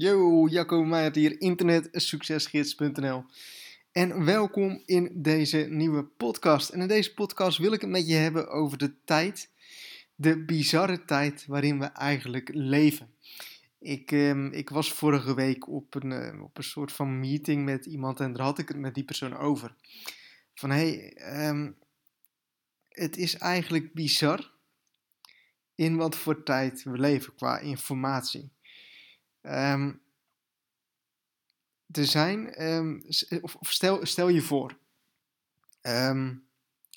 Yo, Jacco Meijert hier, internetsuccesgids.nl. En welkom in deze nieuwe podcast. En in deze podcast wil ik het met je hebben over de tijd, de bizarre tijd waarin we eigenlijk leven. Ik, ehm, ik was vorige week op een, eh, op een soort van meeting met iemand en daar had ik het met die persoon over. Van hé, hey, ehm, het is eigenlijk bizar in wat voor tijd we leven qua informatie. Um, er zijn, um, of, stel, stel je voor, um,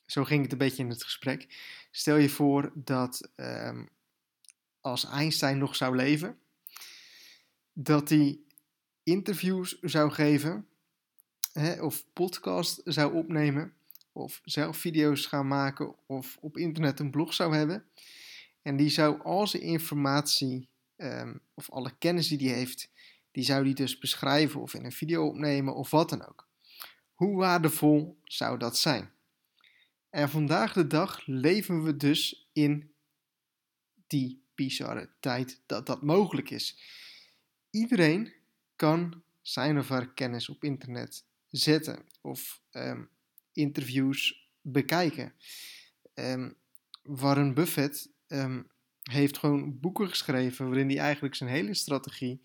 zo ging het een beetje in het gesprek. Stel je voor dat als Einstein nog zou leven, dat hij interviews zou geven, hè, of podcast zou opnemen, of zelf video's gaan maken, of op internet een blog zou hebben. En die zou al zijn informatie um, of alle kennis die hij heeft, die zou hij dus beschrijven of in een video opnemen of wat dan ook. Hoe waardevol zou dat zijn? En vandaag de dag leven we dus in die bizarre tijd dat dat mogelijk is. Iedereen kan zijn of haar kennis op internet zetten of um, interviews bekijken. Um, Warren Buffett heeft gewoon boeken geschreven waarin hij eigenlijk zijn hele strategie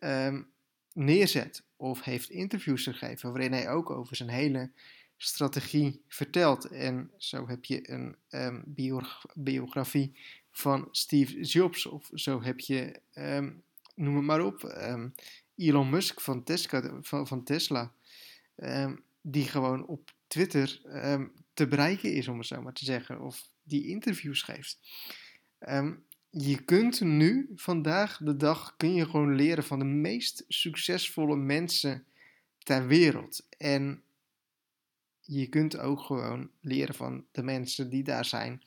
um, neerzet. Of heeft interviews gegeven waarin hij ook over zijn hele strategie vertelt. En zo heb je een um, biografie van Steve Jobs. Of zo heb je, um, noem het maar op, Elon Musk van Tesla. Van, van Tesla die gewoon op Twitter te bereiken is, om het zo maar te zeggen. Of die interviews geeft. Um, je kunt nu, vandaag de dag, kun je gewoon leren van de meest succesvolle mensen ter wereld. En je kunt ook gewoon leren van de mensen die daar zijn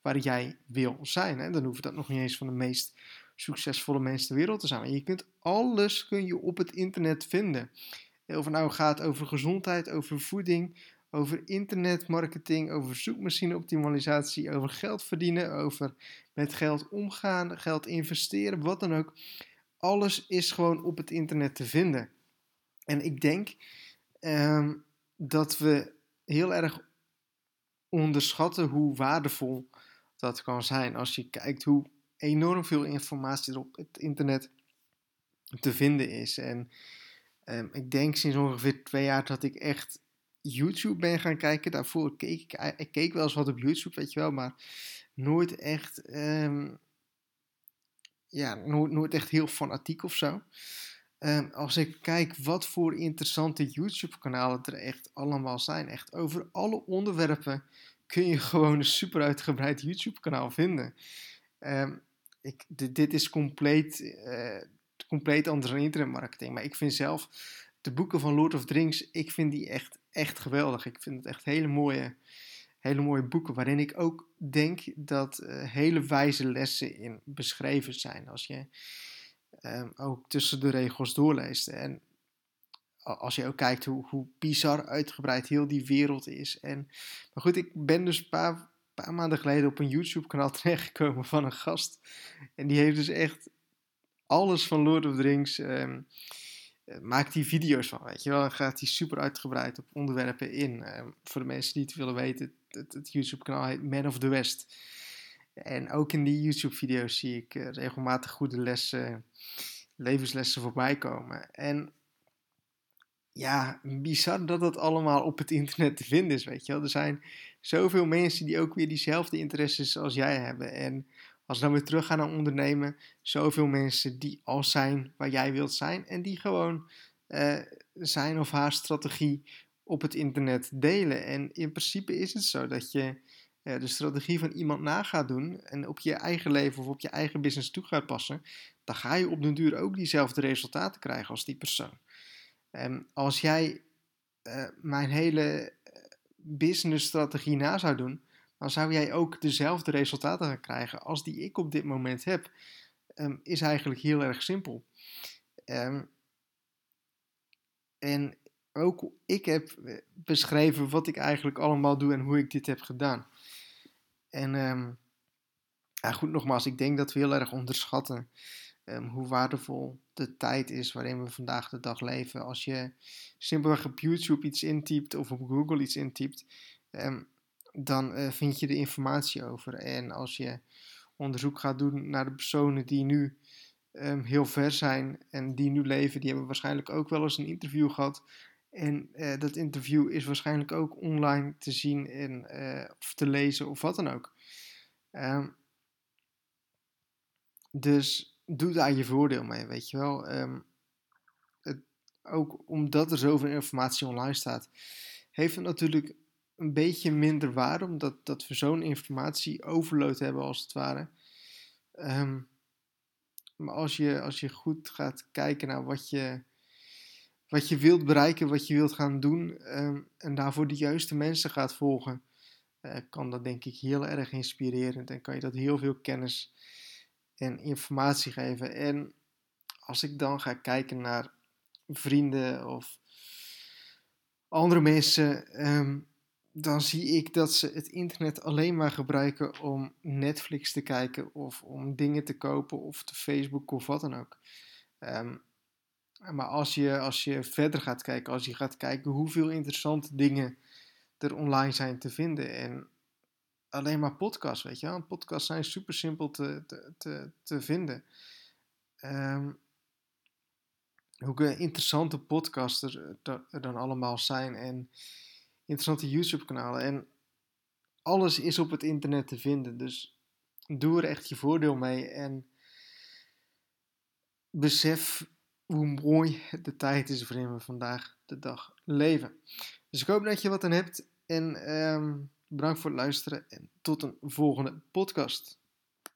waar jij wil zijn. Hè? Dan hoeft dat nog niet eens van de meest succesvolle mensen ter wereld te zijn. Je kunt alles kun je op het internet vinden. Of het nou gaat over gezondheid, over voeding, over internetmarketing, over zoekmachine-optimalisatie, over geld verdienen, over met geld omgaan, geld investeren, wat dan ook. Alles is gewoon op het internet te vinden. En ik denk um, dat we heel erg onderschatten hoe waardevol dat kan zijn. Als je kijkt hoe enorm veel informatie er op het internet te vinden is. En um, ik denk sinds ongeveer twee jaar dat ik echt YouTube ben gaan kijken. Daarvoor keek ik, ik keek wel eens wat op YouTube, weet je wel, maar nooit echt, um, ja, nooit, nooit echt heel fanatiek of zo. Um, als ik kijk wat voor interessante YouTube-kanalen er echt allemaal zijn, echt over alle onderwerpen kun je gewoon een super uitgebreid YouTube-kanaal vinden. Um, ik, dit, is compleet, uh, compleet anders dan internetmarketing, maar ik vind zelf de boeken van Lord of the Rings, ik vind die echt, echt geweldig. Ik vind het echt hele mooie, hele mooie boeken, waarin ik ook denk dat uh, hele wijze lessen in beschreven zijn. Als je um, ook tussen de regels doorleest. En als je ook kijkt hoe, hoe bizar uitgebreid heel die wereld is. En, maar goed, ik ben dus een paar, paar maanden geleden op een YouTube-kanaal terechtgekomen van een gast. En die heeft dus echt alles van Lord of the Rings. Uh, maakt die video's van, weet je wel. Dan gaat hij super uitgebreid op onderwerpen in. Uh, voor de mensen die het willen weten, het, YouTube-kanaal heet Man of the West. En ook in die YouTube-video's zie ik uh, regelmatig goede lessen, levenslessen voorbij komen. En ja, bizar dat dat allemaal op het internet te vinden is, weet je wel. Er zijn zoveel mensen die ook weer diezelfde interesses als jij hebben. En als we dan weer terug gaan naar ondernemen, zoveel mensen die al zijn waar jij wilt zijn en die gewoon uh, zijn of haar strategie op het internet delen. En in principe is het zo dat je uh, de strategie van iemand na gaat doen en op je eigen leven of op je eigen business toe gaat passen, dan ga je op den duur ook diezelfde resultaten krijgen als die persoon. Um, als jij uh, mijn hele businessstrategie na zou doen, dan zou jij ook dezelfde resultaten gaan krijgen als die ik op dit moment heb. Um, is eigenlijk heel erg simpel. Um, en ook ik heb eh, beschreven wat ik eigenlijk allemaal doe en hoe ik dit heb gedaan. En ja, goed, nogmaals, ik denk dat we heel erg onderschatten ehm, hoe waardevol de tijd is waarin we vandaag de dag leven. Als je simpelweg op YouTube iets intypt of op Google iets intypt, ehm, dan uh, vind je de informatie over. En als je onderzoek gaat doen naar de personen die nu um, heel ver zijn en die nu leven, die hebben waarschijnlijk ook wel eens een interview gehad. En uh, dat interview is waarschijnlijk ook online te zien en, uh, of te lezen of wat dan ook. Um, dus doe daar je voordeel mee, weet je wel. Um, het, ook omdat er zoveel informatie online staat, heeft het natuurlijk een beetje minder waarde, omdat dat we zo'n informatie overload hebben als het ware. Um, maar als je, als je goed gaat kijken naar wat je, wat je wilt bereiken, wat je wilt gaan doen um, en daarvoor de juiste mensen gaat volgen, uh, kan dat denk ik heel erg inspirerend en kan je dat heel veel kennis en informatie geven. En als ik dan ga kijken naar vrienden of andere mensen, um, dan zie ik dat ze het internet alleen maar gebruiken om Netflix te kijken of om dingen te kopen of te Facebook of wat dan ook. Um, maar als je, als je verder gaat kijken, als je gaat kijken hoeveel interessante dingen er online zijn te vinden en alleen maar podcasts, weet je wel. Podcasts zijn super simpel te, te, te, vinden. Um, hoe interessante podcasts er, er dan allemaal zijn en interessante YouTube-kanalen. En alles is op het internet te vinden. Dus doe er echt je voordeel mee. En besef hoe mooi de tijd is waarin we vandaag de dag leven. Dus ik hoop dat je wat aan hebt. En um, bedankt voor het luisteren. En tot een volgende podcast.